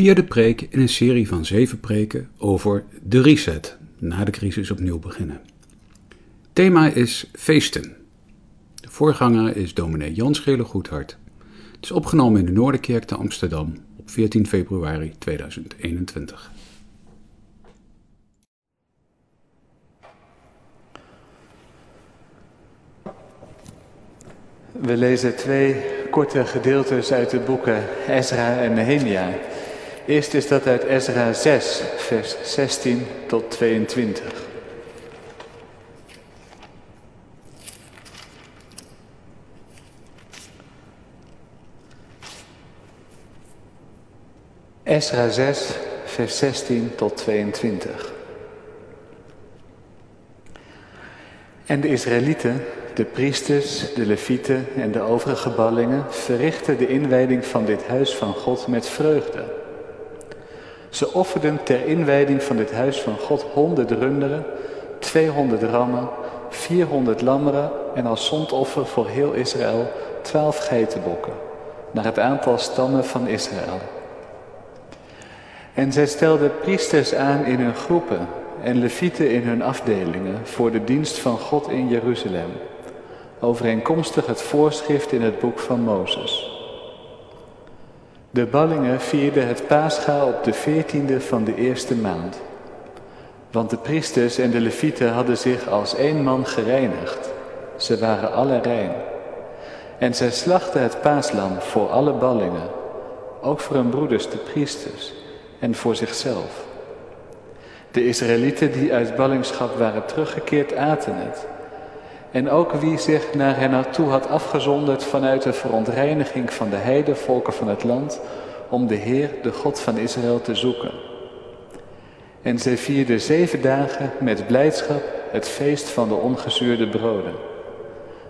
Vierde preek in een serie van zeven preken over de reset, na de crisis opnieuw beginnen. Thema is feesten. De voorganger is dominee Jan Schele Goedhart. Het is opgenomen in de Noorderkerk te Amsterdam op 14 februari 2021. We lezen twee korte gedeeltes uit de boeken Ezra en Nehemia. Eerst is dat uit Ezra 6, vers 16 tot 22. Ezra 6, vers 16 tot 22. En de Israëlieten de priesters, de levieten en de overige ballingen verrichtten de inwijding van dit huis van God met vreugde. Ze offerden ter inwijding van dit huis van God honderd runderen, 200 rammen, 400 lammeren en als zondoffer voor heel Israël twaalf geitenbokken, naar het aantal stammen van Israël. En zij stelden priesters aan in hun groepen en levieten in hun afdelingen voor de dienst van God in Jeruzalem overeenkomstig het voorschrift in het boek van Mozes. De ballingen vierden het paascha op de veertiende van de eerste maand. Want de priesters en de levieten hadden zich als één man gereinigd. Ze waren alle rein. En zij slachten het paaslam voor alle ballingen, ook voor hun broeders de priesters en voor zichzelf. De Israëlieten die uit ballingschap waren teruggekeerd aten het en ook wie zich naar hen naartoe had afgezonderd vanuit de verontreiniging van de heidevolken van het land, om de Heer, de God van Israël, te zoeken. En zij vierden zeven dagen met blijdschap het feest van de ongezuurde broden.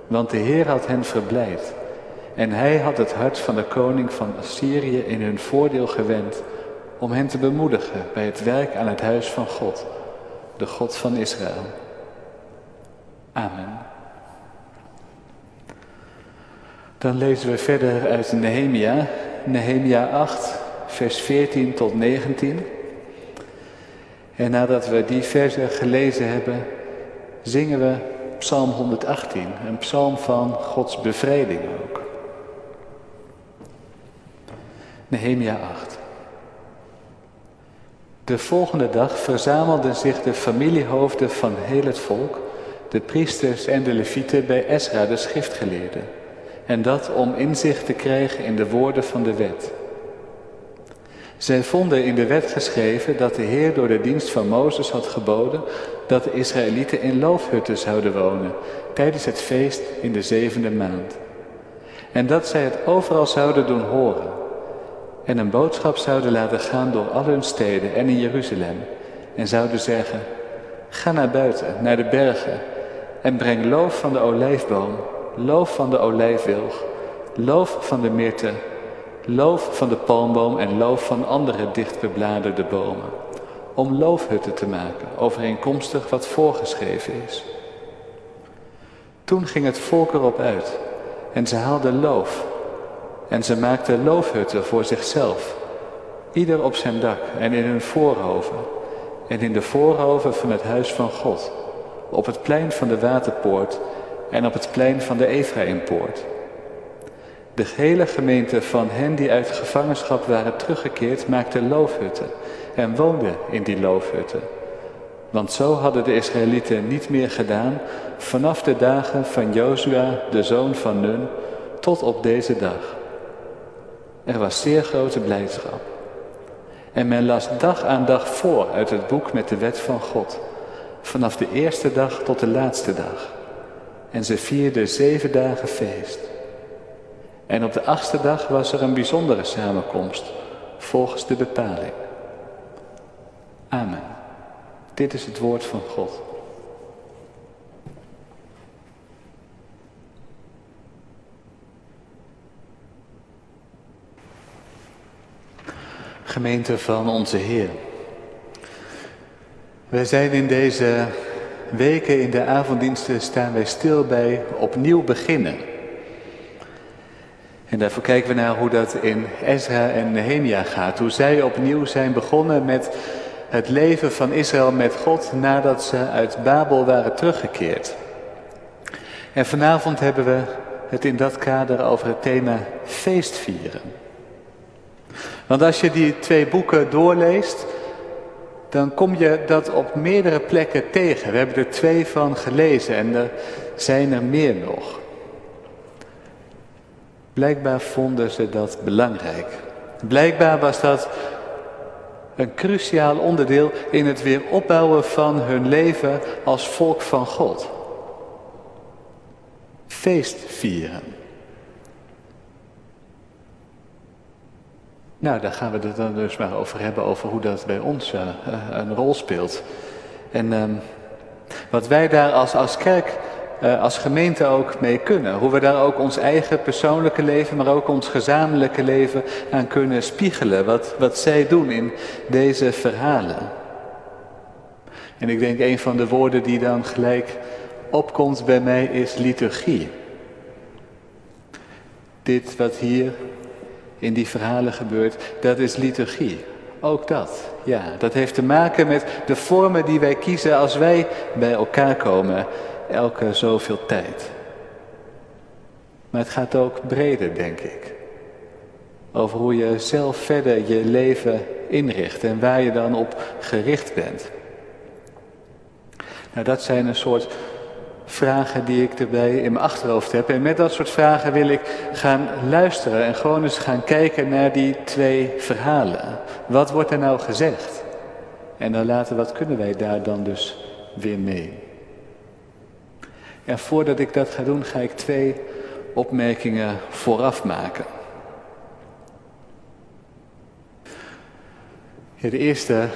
Want de Heer had hen verblijd. En hij had het hart van de koning van Assyrië in hun voordeel gewend, om hen te bemoedigen bij het werk aan het huis van God, de God van Israël. Amen. Dan lezen we verder uit Nehemia, Nehemia 8, vers 14 tot 19. En nadat we die versen gelezen hebben, zingen we Psalm 118, een psalm van Gods bevrijding ook. Nehemia 8. De volgende dag verzamelden zich de familiehoofden van heel het volk, de priesters en de levieten bij Esra, de schriftgeleerde. En dat om inzicht te krijgen in de woorden van de wet. Zij vonden in de wet geschreven dat de Heer door de dienst van Mozes had geboden dat de Israëlieten in loofhutten zouden wonen tijdens het feest in de zevende maand. En dat zij het overal zouden doen horen en een boodschap zouden laten gaan door al hun steden en in Jeruzalem en zouden zeggen, ga naar buiten, naar de bergen en breng loof van de olijfboom loof van de olijfwilg, loof van de myrte, loof van de palmboom en loof van andere dichtbebladerde bomen. Om loofhutten te maken, overeenkomstig wat voorgeschreven is. Toen ging het volk erop uit en ze haalden loof. En ze maakten loofhutten voor zichzelf, ieder op zijn dak en in hun voorhoven. En in de voorhoven van het huis van God, op het plein van de waterpoort en op het plein van de Ephraimpoort. De hele gemeente van hen die uit gevangenschap waren teruggekeerd maakte loofhutten en woonden in die loofhutten. Want zo hadden de Israëlieten niet meer gedaan vanaf de dagen van Jozua, de zoon van Nun, tot op deze dag. Er was zeer grote blijdschap. En men las dag aan dag voor uit het boek met de wet van God, vanaf de eerste dag tot de laatste dag en ze vierden zeven dagen feest. En op de achtste dag was er een bijzondere samenkomst, volgens de bepaling. Amen. Dit is het woord van God. Gemeente van onze Heer. We zijn in deze weken in de avonddiensten staan wij stil bij opnieuw beginnen. En daarvoor kijken we naar hoe dat in Ezra en Nehemia gaat. Hoe zij opnieuw zijn begonnen met het leven van Israël met God nadat ze uit Babel waren teruggekeerd. En vanavond hebben we het in dat kader over het thema feestvieren. Want als je die twee boeken doorleest, dan kom je dat op meerdere plekken tegen. We hebben er twee van gelezen en er zijn er meer nog. Blijkbaar vonden ze dat belangrijk. Blijkbaar was dat een cruciaal onderdeel in het weer opbouwen van hun leven als volk van God. Feest vieren. Nou, daar gaan we het dan dus maar over hebben, over hoe dat bij ons uh, een rol speelt. En uh, wat wij daar als, als kerk, uh, als gemeente ook mee kunnen. Hoe we daar ook ons eigen persoonlijke leven, maar ook ons gezamenlijke leven aan kunnen spiegelen. Wat, wat zij doen in deze verhalen. En ik denk een van de woorden die dan gelijk opkomt bij mij is liturgie. Dit wat hier in die verhalen gebeurt, dat is liturgie. Ook dat, ja. Dat heeft te maken met de vormen die wij kiezen als wij bij elkaar komen, elke zoveel tijd. Maar het gaat ook breder, denk ik. Over hoe je zelf verder je leven inricht en waar je dan op gericht bent. Nou, dat zijn een soort vragen die ik erbij in mijn achterhoofd heb. En met dat soort vragen wil ik gaan luisteren en gewoon eens gaan kijken naar die twee verhalen. Wat wordt er nou gezegd? En dan laten, wat kunnen wij daar dan dus weer mee? En voordat ik dat ga doen, ga ik twee opmerkingen vooraf maken. de eerste,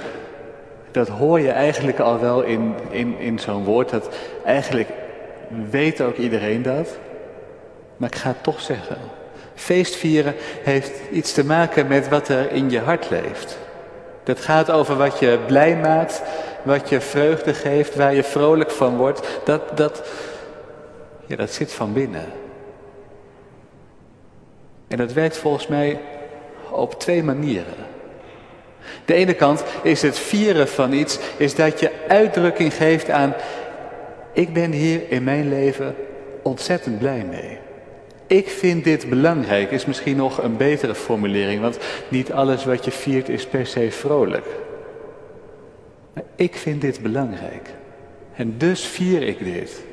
dat hoor je eigenlijk al wel in, in, in zo'n woord, dat eigenlijk weet ook iedereen dat. Maar ik ga het toch zeggen. Feestvieren heeft iets te maken met wat er in je hart leeft. Dat gaat over wat je blij maakt, wat je vreugde geeft, waar je vrolijk van wordt. Dat, dat, ja, dat zit van binnen. En dat werkt volgens mij op twee manieren. De ene kant is het vieren van iets, is dat je uitdrukking geeft aan ik ben hier in mijn leven ontzettend blij mee. Ik vind dit belangrijk, is misschien nog een betere formulering, want niet alles wat je viert is per se vrolijk. Maar ik vind dit belangrijk. En dus vier ik dit.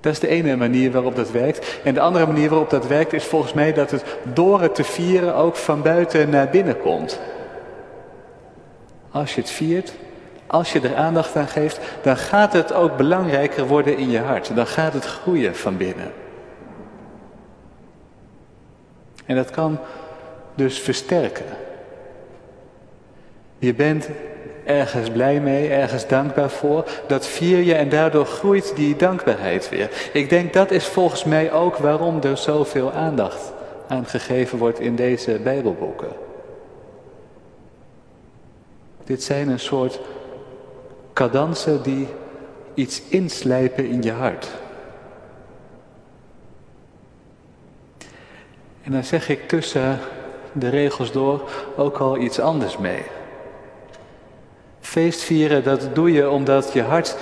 Dat is de ene manier waarop dat werkt. En de andere manier waarop dat werkt is volgens mij dat het door het te vieren ook van buiten naar binnen komt. Als je het viert, als je er aandacht aan geeft, dan gaat het ook belangrijker worden in je hart. Dan gaat het groeien van binnen. En dat kan dus versterken. Je bent ergens blij mee, ergens dankbaar voor. Dat vier je en daardoor groeit die dankbaarheid weer. Ik denk dat is volgens mij ook waarom er zoveel aandacht aan gegeven wordt in deze Bijbelboeken. Dit zijn een soort cadansen die iets inslijpen in je hart. En dan zeg ik tussen de regels door ook al iets anders mee. Feestvieren, dat doe je omdat je hart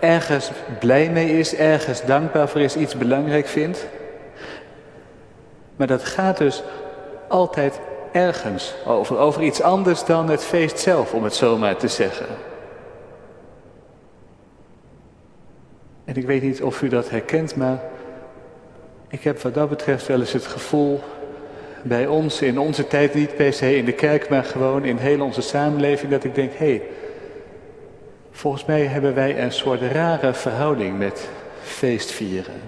ergens blij mee is, ergens dankbaar voor is, iets belangrijk vindt. Maar dat gaat dus altijd ergens over, over iets anders dan het feest zelf, om het zo maar te zeggen. Ik weet niet of u dat herkent, maar ik heb wat dat betreft wel eens het gevoel bij ons, in onze tijd, niet per se in de kerk, maar gewoon in heel onze samenleving, dat ik denk, hé, hey, volgens mij hebben wij een soort rare verhouding met feestvieren.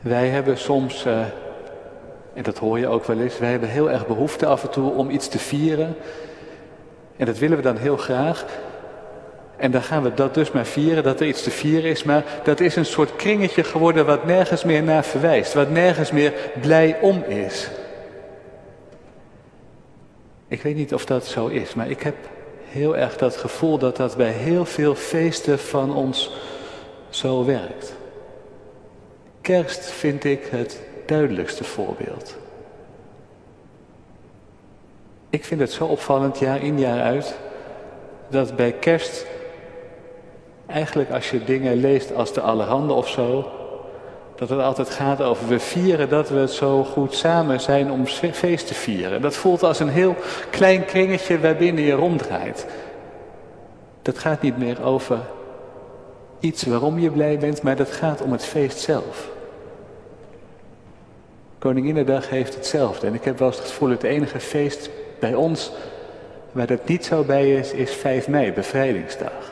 Wij hebben soms, uh, en dat hoor je ook wel eens, wij hebben heel erg behoefte af en toe om iets te vieren. En dat willen we dan heel graag. En dan gaan we dat dus maar vieren, dat er iets te vieren is. Maar dat is een soort kringetje geworden wat nergens meer naar verwijst. Wat nergens meer blij om is. Ik weet niet of dat zo is, maar ik heb heel erg dat gevoel dat dat bij heel veel feesten van ons zo werkt. Kerst vind ik het duidelijkste voorbeeld. Ik vind het zo opvallend, jaar in jaar uit, dat bij kerst, eigenlijk als je dingen leest als de Allerhande of zo, dat het altijd gaat over we vieren dat we het zo goed samen zijn om feest te vieren. Dat voelt als een heel klein kringetje waarbinnen je ronddraait. Dat gaat niet meer over iets waarom je blij bent, maar dat gaat om het feest zelf. Koninginnedag heeft hetzelfde. En ik heb wel eens het gevoel, het enige feest bij ons waar dat niet zo bij is, is 5 mei, bevrijdingsdag.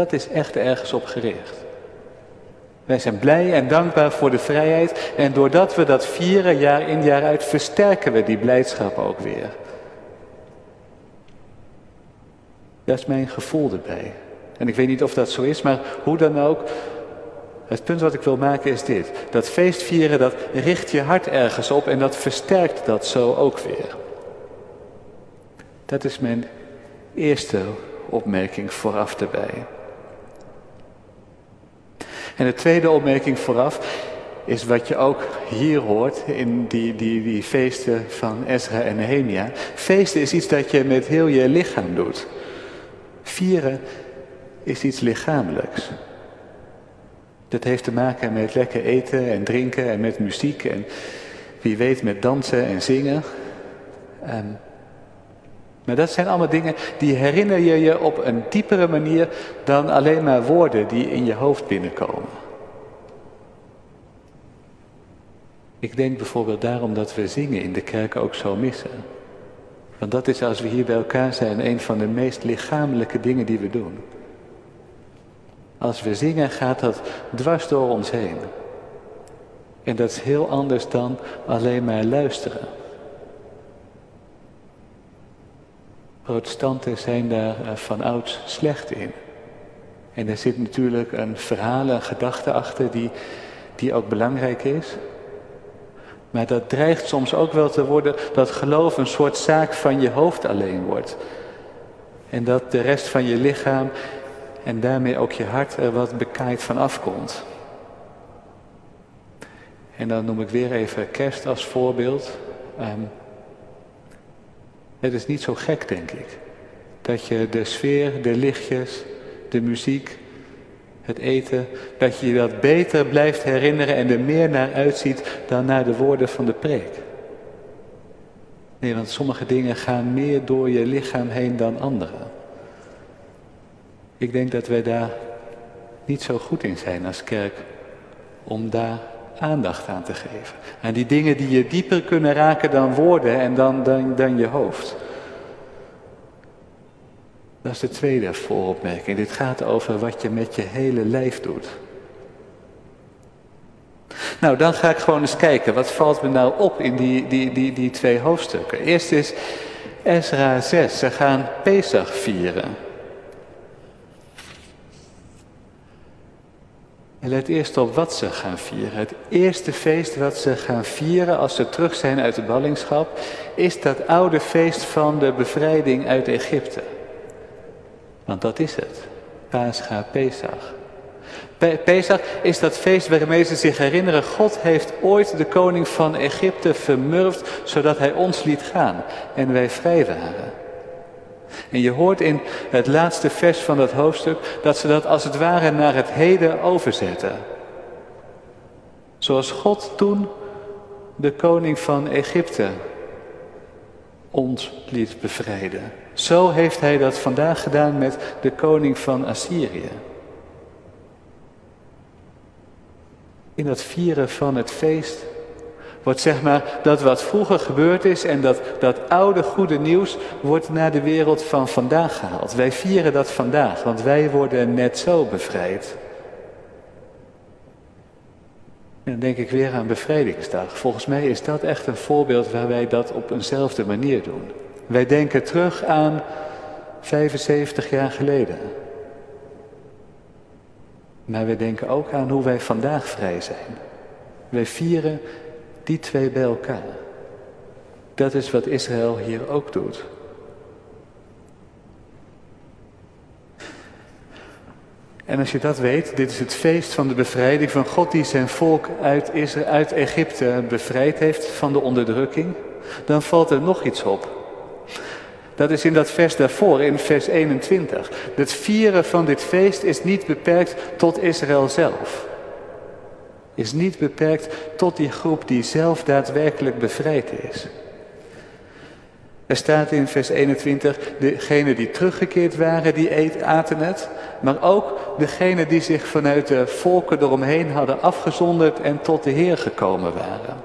Dat is echt ergens op gericht. Wij zijn blij en dankbaar voor de vrijheid en doordat we dat vieren jaar in jaar uit, versterken we die blijdschap ook weer. Dat is mijn gevoel erbij. En ik weet niet of dat zo is, maar hoe dan ook, het punt wat ik wil maken is dit. Dat feestvieren, dat richt je hart ergens op en dat versterkt dat zo ook weer. Dat is mijn eerste opmerking vooraf erbij. En de tweede opmerking vooraf is wat je ook hier hoort in die, die, die feesten van Ezra en Nehemia. Feesten is iets dat je met heel je lichaam doet. Vieren is iets lichamelijks. Dat heeft te maken met lekker eten en drinken en met muziek en wie weet met dansen en zingen. Um, maar dat zijn allemaal dingen die herinner je je op een diepere manier dan alleen maar woorden die in je hoofd binnenkomen. Ik denk bijvoorbeeld daarom dat we zingen in de kerk ook zo missen. Want dat is als we hier bij elkaar zijn een van de meest lichamelijke dingen die we doen. Als we zingen gaat dat dwars door ons heen. En dat is heel anders dan alleen maar luisteren. Protestanten zijn daar eh, van ouds slecht in. En er zit natuurlijk een verhaal, een gedachte achter die, die ook belangrijk is. Maar dat dreigt soms ook wel te worden dat geloof een soort zaak van je hoofd alleen wordt. En dat de rest van je lichaam en daarmee ook je hart er wat bekaaid van afkomt. En dan noem ik weer even kerst als voorbeeld. Um, het is niet zo gek, denk ik, dat je de sfeer, de lichtjes, de muziek, het eten, dat je dat beter blijft herinneren en er meer naar uitziet dan naar de woorden van de preek. Nee, want sommige dingen gaan meer door je lichaam heen dan andere. Ik denk dat wij daar niet zo goed in zijn als kerk om daar aandacht aan te geven. Aan die dingen die je dieper kunnen raken dan woorden en dan, dan, dan je hoofd. Dat is de tweede vooropmerking. Dit gaat over wat je met je hele lijf doet. Nou, dan ga ik gewoon eens kijken. Wat valt me nou op in die, die, die, die twee hoofdstukken? Eerst is Ezra 6. Ze gaan Pesach vieren. En let eerst op wat ze gaan vieren. Het eerste feest wat ze gaan vieren als ze terug zijn uit de ballingschap, is dat oude feest van de bevrijding uit Egypte. Want dat is het. Pascha, Pesach. Pesach is dat feest waarmee ze zich herinneren, God heeft ooit de koning van Egypte vermurfd, zodat hij ons liet gaan en wij vrij waren. En je hoort in het laatste vers van dat hoofdstuk dat ze dat als het ware naar het heden overzetten. Zoals God toen de koning van Egypte ons liet bevrijden. Zo heeft hij dat vandaag gedaan met de koning van Assyrië. In dat vieren van het feest wordt zeg maar dat wat vroeger gebeurd is en dat, dat oude goede nieuws wordt naar de wereld van vandaag gehaald. Wij vieren dat vandaag, want wij worden net zo bevrijd. En dan denk ik weer aan bevrijdingsdag. Volgens mij is dat echt een voorbeeld waar wij dat op eenzelfde manier doen. Wij denken terug aan 75 jaar geleden. Maar wij denken ook aan hoe wij vandaag vrij zijn. Wij vieren die twee bij elkaar. Dat is wat Israël hier ook doet. En als je dat weet, dit is het feest van de bevrijding van God die zijn volk uit, Israël, uit Egypte bevrijd heeft van de onderdrukking, dan valt er nog iets op. Dat is in dat vers daarvoor, in vers 21. Het vieren van dit feest is niet beperkt tot Israël zelf. Is niet beperkt tot die groep die zelf daadwerkelijk bevrijd is. Er staat in vers 21, degenen die teruggekeerd waren, die aten het. Maar ook degenen die zich vanuit de volken eromheen hadden afgezonderd en tot de Heer gekomen waren.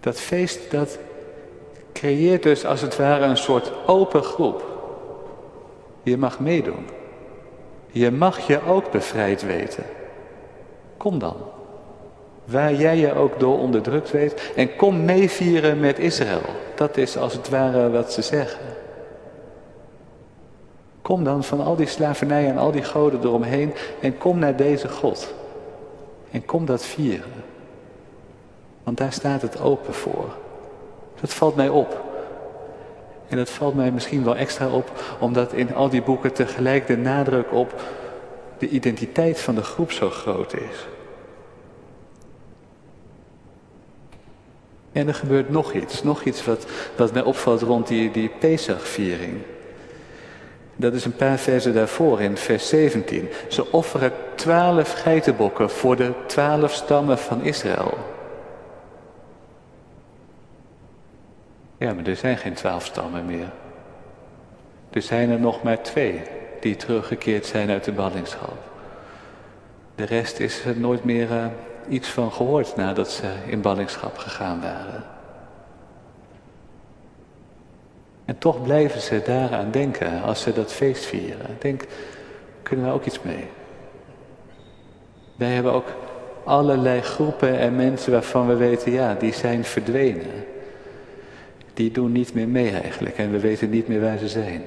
Dat feest dat creëert dus als het ware een soort open groep. Je mag meedoen. Je mag je ook bevrijd weten. Kom dan. Waar jij je ook door onderdrukt weet. En kom meevieren met Israël. Dat is als het ware wat ze zeggen. Kom dan van al die slavernij en al die goden eromheen. En kom naar deze God. En kom dat vieren. Want daar staat het open voor. Dat valt mij op. En dat valt mij misschien wel extra op, omdat in al die boeken tegelijk de nadruk op de identiteit van de groep zo groot is. En er gebeurt nog iets, nog iets wat, wat mij opvalt rond die, die Pesachviering. Dat is een paar versen daarvoor, in vers 17. Ze offeren twaalf geitenbokken voor de twaalf stammen van Israël. Ja, maar er zijn geen twaalf stammen meer. Er zijn er nog maar twee die teruggekeerd zijn uit de ballingschap. De rest is er nooit meer uh, iets van gehoord nadat ze in ballingschap gegaan waren. En toch blijven ze daaraan denken als ze dat feest vieren. Denk, kunnen we ook iets mee? Wij hebben ook allerlei groepen en mensen waarvan we weten, ja, die zijn verdwenen die doen niet meer mee eigenlijk en we weten niet meer waar ze zijn.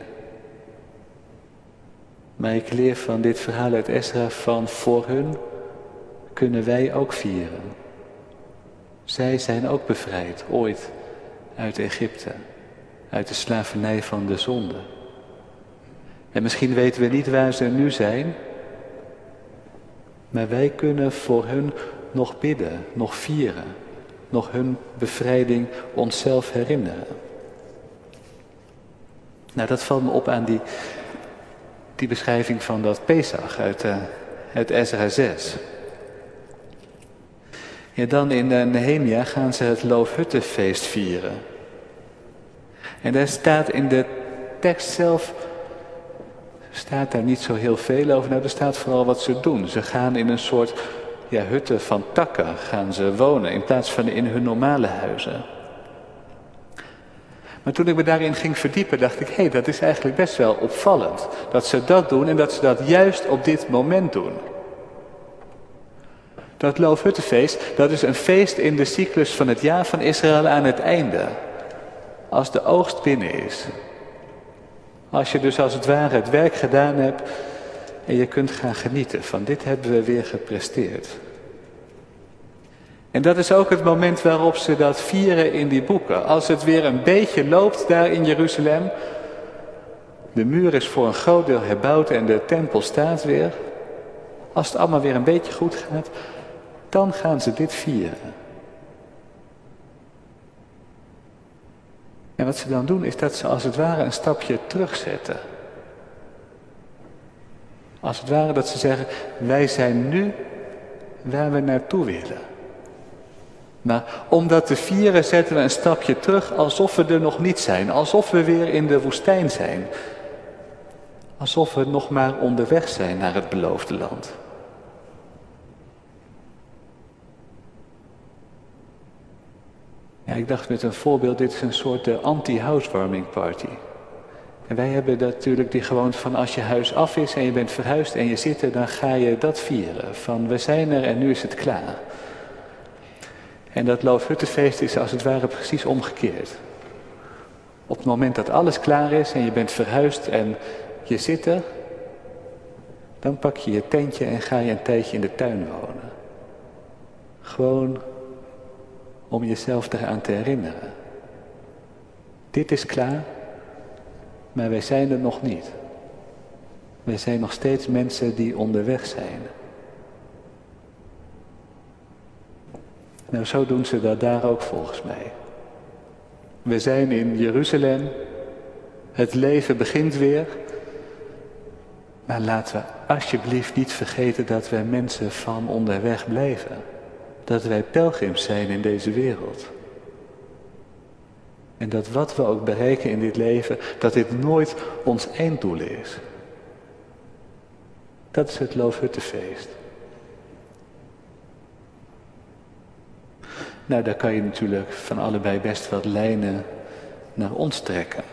Maar ik leer van dit verhaal uit Esra van voor hun kunnen wij ook vieren. Zij zijn ook bevrijd, ooit, uit Egypte, uit de slavernij van de zonde. En misschien weten we niet waar ze nu zijn, maar wij kunnen voor hun nog bidden, nog vieren nog hun bevrijding onszelf herinneren. Nou, dat valt me op aan die, die beschrijving van dat Pesach uit, uh, uit Ezra 6. Ja, dan in uh, Nehemia gaan ze het Loofhuttenfeest vieren. En daar staat in de tekst zelf, staat daar niet zo heel veel over. Nou, er staat vooral wat ze doen. Ze gaan in een soort ja, hutten van takken gaan ze wonen in plaats van in hun normale huizen. Maar toen ik me daarin ging verdiepen, dacht ik, hé, hey, dat is eigenlijk best wel opvallend. Dat ze dat doen en dat ze dat juist op dit moment doen. Dat Loofhuttenfeest, dat is een feest in de cyclus van het jaar van Israël aan het einde. Als de oogst binnen is. Als je dus als het ware het werk gedaan hebt en je kunt gaan genieten van dit hebben we weer gepresteerd. En dat is ook het moment waarop ze dat vieren in die boeken. Als het weer een beetje loopt daar in Jeruzalem. De muur is voor een groot deel herbouwd en de tempel staat weer. Als het allemaal weer een beetje goed gaat, dan gaan ze dit vieren. En wat ze dan doen is dat ze als het ware een stapje terugzetten. Als het ware dat ze zeggen, wij zijn nu waar we naartoe willen. Maar om dat te vieren zetten we een stapje terug alsof we er nog niet zijn. Alsof we weer in de woestijn zijn. Alsof we nog maar onderweg zijn naar het beloofde land. Ja, ik dacht met een voorbeeld, dit is een soort eh, anti-housewarming party. En wij hebben natuurlijk die gewoonte van als je huis af is en je bent verhuisd en je zit er, dan ga je dat vieren. Van we zijn er en nu is het klaar. En dat Loofhuttenfeest is als het ware precies omgekeerd. Op het moment dat alles klaar is en je bent verhuisd en je zit er, dan pak je je tentje en ga je een tijdje in de tuin wonen. Gewoon om jezelf eraan te herinneren. Dit is klaar, maar wij zijn er nog niet. Wij zijn nog steeds mensen die onderweg zijn. Nou, zo doen ze dat daar ook volgens mij. We zijn in Jeruzalem. Het leven begint weer. Maar laten we alsjeblieft niet vergeten dat wij mensen van onderweg blijven. Dat wij pelgrims zijn in deze wereld. En dat wat we ook bereiken in dit leven, dat dit nooit ons einddoel is. Dat is het Loofhuttenfeest. Nou, daar kan je natuurlijk van allebei best wat lijnen naar ons trekken.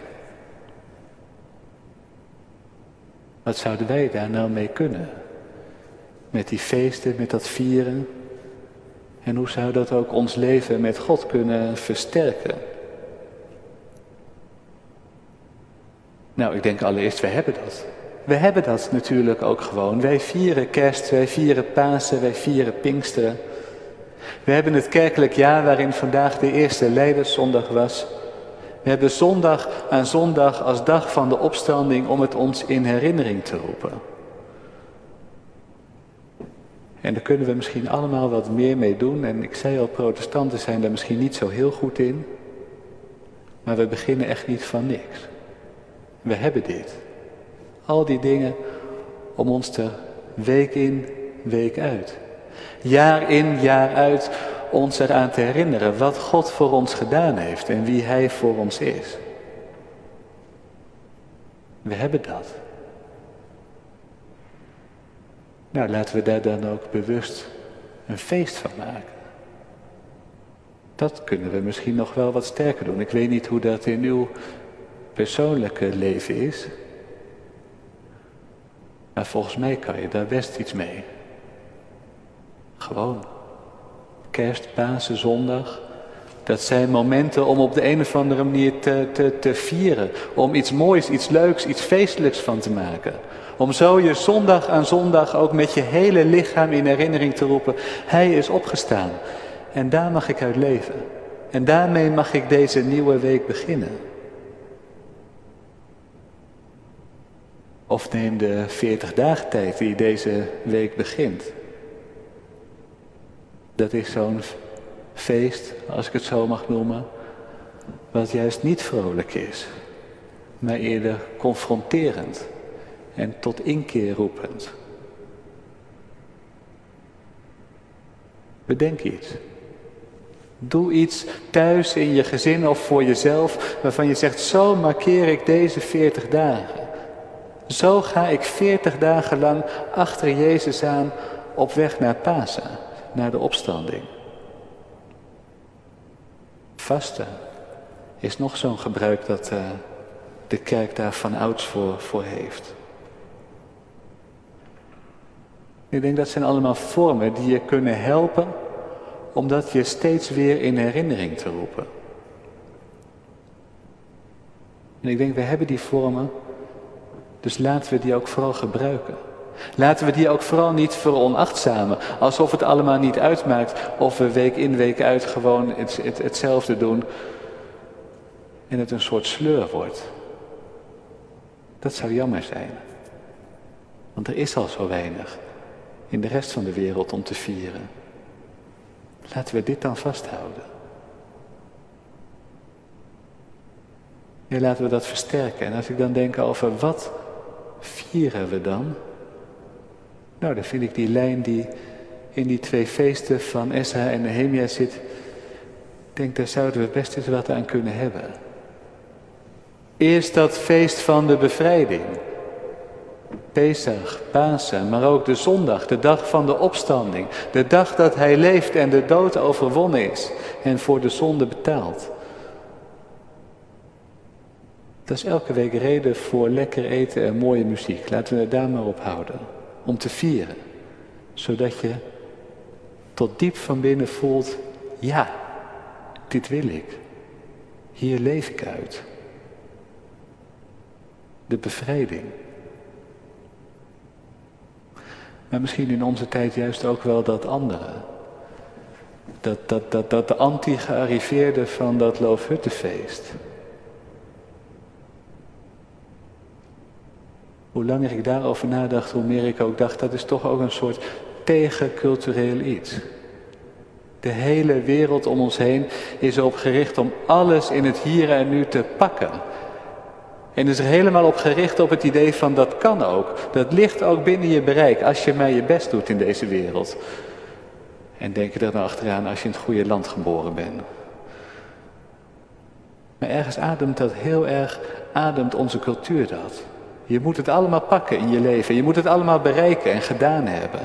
Wat zouden wij daar nou mee kunnen? Met die feesten, met dat vieren. En hoe zou dat ook ons leven met God kunnen versterken? Nou, ik denk allereerst, we hebben dat. We hebben dat natuurlijk ook gewoon. Wij vieren kerst, wij vieren Pasen, wij vieren Pinksteren. We hebben het kerkelijk jaar waarin vandaag de eerste Leiderszondag was. We hebben zondag aan zondag als dag van de opstanding om het ons in herinnering te roepen. En daar kunnen we misschien allemaal wat meer mee doen. En ik zei al, protestanten zijn daar misschien niet zo heel goed in. Maar we beginnen echt niet van niks. We hebben dit. Al die dingen om ons te week in, week uit. Jaar in, jaar uit ons eraan te herinneren wat God voor ons gedaan heeft en wie Hij voor ons is. We hebben dat. Nou, laten we daar dan ook bewust een feest van maken. Dat kunnen we misschien nog wel wat sterker doen. Ik weet niet hoe dat in uw persoonlijke leven is. Maar volgens mij kan je daar best iets mee. Gewoon. Kerst, Pasen, Zondag. Dat zijn momenten om op de een of andere manier te, te, te vieren. Om iets moois, iets leuks, iets feestelijks van te maken. Om zo je zondag aan zondag ook met je hele lichaam in herinnering te roepen. Hij is opgestaan. En daar mag ik uit leven. En daarmee mag ik deze nieuwe week beginnen. Of neem de 40 dagen tijd die deze week begint. Dat is zo'n feest, als ik het zo mag noemen, wat juist niet vrolijk is, maar eerder confronterend en tot inkeer roepend. Bedenk iets. Doe iets thuis in je gezin of voor jezelf waarvan je zegt, zo markeer ik deze 40 dagen. Zo ga ik 40 dagen lang achter Jezus aan op weg naar Pasen naar de opstanding. Vasten is nog zo'n gebruik dat uh, de kerk daar van ouds voor, voor heeft. Ik denk dat zijn allemaal vormen die je kunnen helpen om dat je steeds weer in herinnering te roepen. En ik denk, we hebben die vormen, dus laten we die ook vooral gebruiken. Laten we die ook vooral niet veronachtzamen, alsof het allemaal niet uitmaakt of we week in week uit gewoon het, het, hetzelfde doen en het een soort sleur wordt. Dat zou jammer zijn. Want er is al zo weinig in de rest van de wereld om te vieren. Laten we dit dan vasthouden. Ja, laten we dat versterken. En als ik dan denk over wat vieren we dan? Nou, dan vind ik die lijn die in die twee feesten van Esra en Nehemia zit. Ik denk, daar zouden we best eens wat aan kunnen hebben. Eerst dat feest van de bevrijding. Pesach, Pasen, maar ook de zondag, de dag van de opstanding. De dag dat hij leeft en de dood overwonnen is en voor de zonde betaald. Dat is elke week reden voor lekker eten en mooie muziek. Laten we het daar maar op houden om te vieren. Zodat je tot diep van binnen voelt, ja, dit wil ik. Hier leef ik uit. De bevrijding. Maar misschien in onze tijd juist ook wel dat andere. Dat, dat, dat, dat de anti-gearriveerde van dat Loofhuttenfeest. Hoe langer ik daarover nadacht, hoe meer ik ook dacht, dat is toch ook een soort tegencultureel iets. De hele wereld om ons heen is erop gericht om alles in het hier en nu te pakken. En is er helemaal op gericht op het idee van dat kan ook. Dat ligt ook binnen je bereik als je maar je best doet in deze wereld. En denk er dan achteraan als je in het goede land geboren bent. Maar ergens ademt dat heel erg, ademt onze cultuur dat. Je moet het allemaal pakken in je leven. Je moet het allemaal bereiken en gedaan hebben.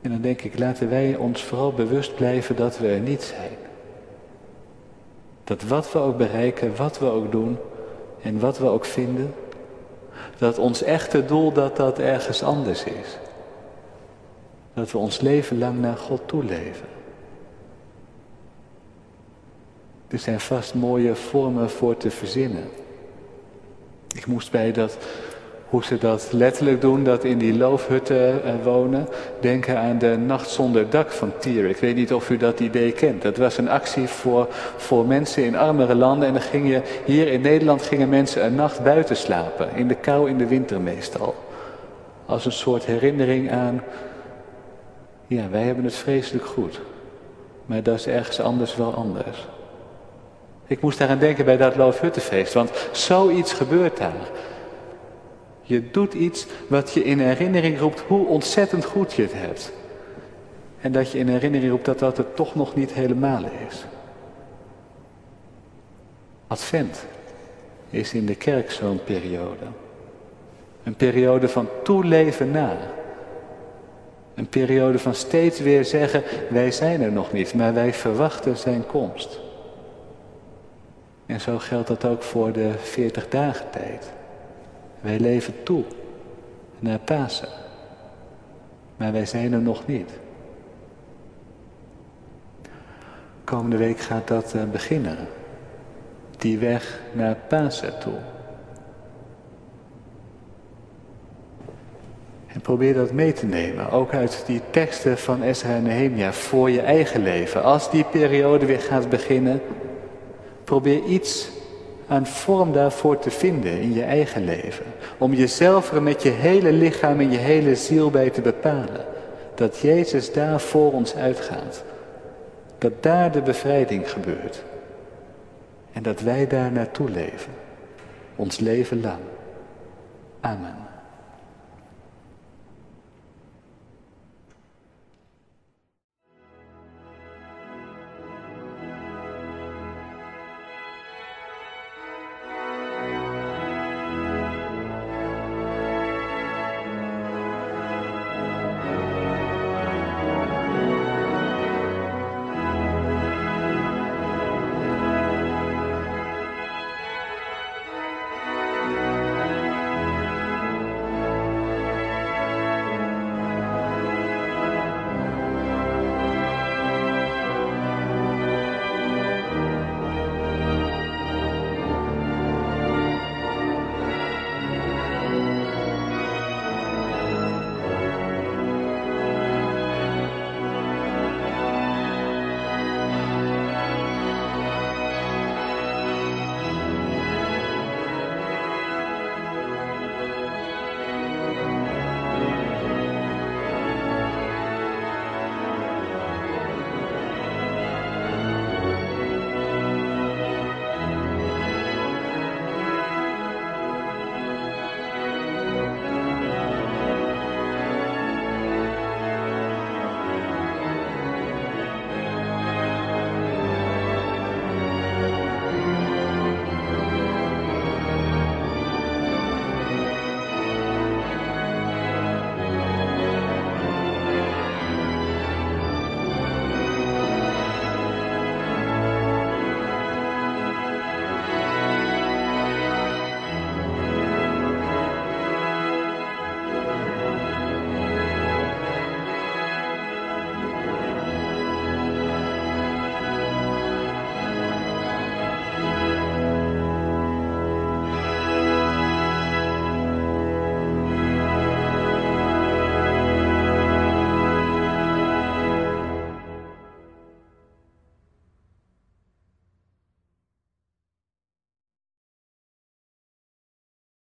En dan denk ik, laten wij ons vooral bewust blijven dat we er niet zijn. Dat wat we ook bereiken, wat we ook doen en wat we ook vinden, dat ons echte doel dat dat ergens anders is. Dat we ons leven lang naar God toe leven. Er zijn vast mooie vormen voor te verzinnen. Ik moest bij dat hoe ze dat letterlijk doen, dat in die loofhutten eh, wonen. Denken aan de Nacht zonder dak van Tier. Ik weet niet of u dat idee kent. Dat was een actie voor, voor mensen in armere landen. En dan ging je, hier in Nederland gingen mensen een nacht buiten slapen. In de kou in de winter meestal. Als een soort herinnering aan, ja, wij hebben het vreselijk goed. Maar dat is ergens anders wel anders. Ik moest daaraan denken bij dat Loofhuttenfeest, want zoiets gebeurt daar. Je doet iets wat je in herinnering roept hoe ontzettend goed je het hebt. En dat je in herinnering roept dat dat het toch nog niet helemaal is. Advent is in de kerk zo'n periode. Een periode van toeleven na. Een periode van steeds weer zeggen, wij zijn er nog niet, maar wij verwachten zijn komst. En zo geldt dat ook voor de 40 dagen tijd. Wij leven toe naar Pasen. Maar wij zijn er nog niet. Komende week gaat dat eh, beginnen. Die weg naar Pasen toe. En probeer dat mee te nemen, ook uit die teksten van Esra en Nehemia, voor je eigen leven. Als die periode weer gaat beginnen, probeer iets aan vorm daarvoor te vinden in je eigen leven. Om jezelf er met je hele lichaam en je hele ziel bij te bepalen. Dat Jezus daar voor ons uitgaat. Dat daar de bevrijding gebeurt. En dat wij daar naartoe leven. Ons leven lang. Amen.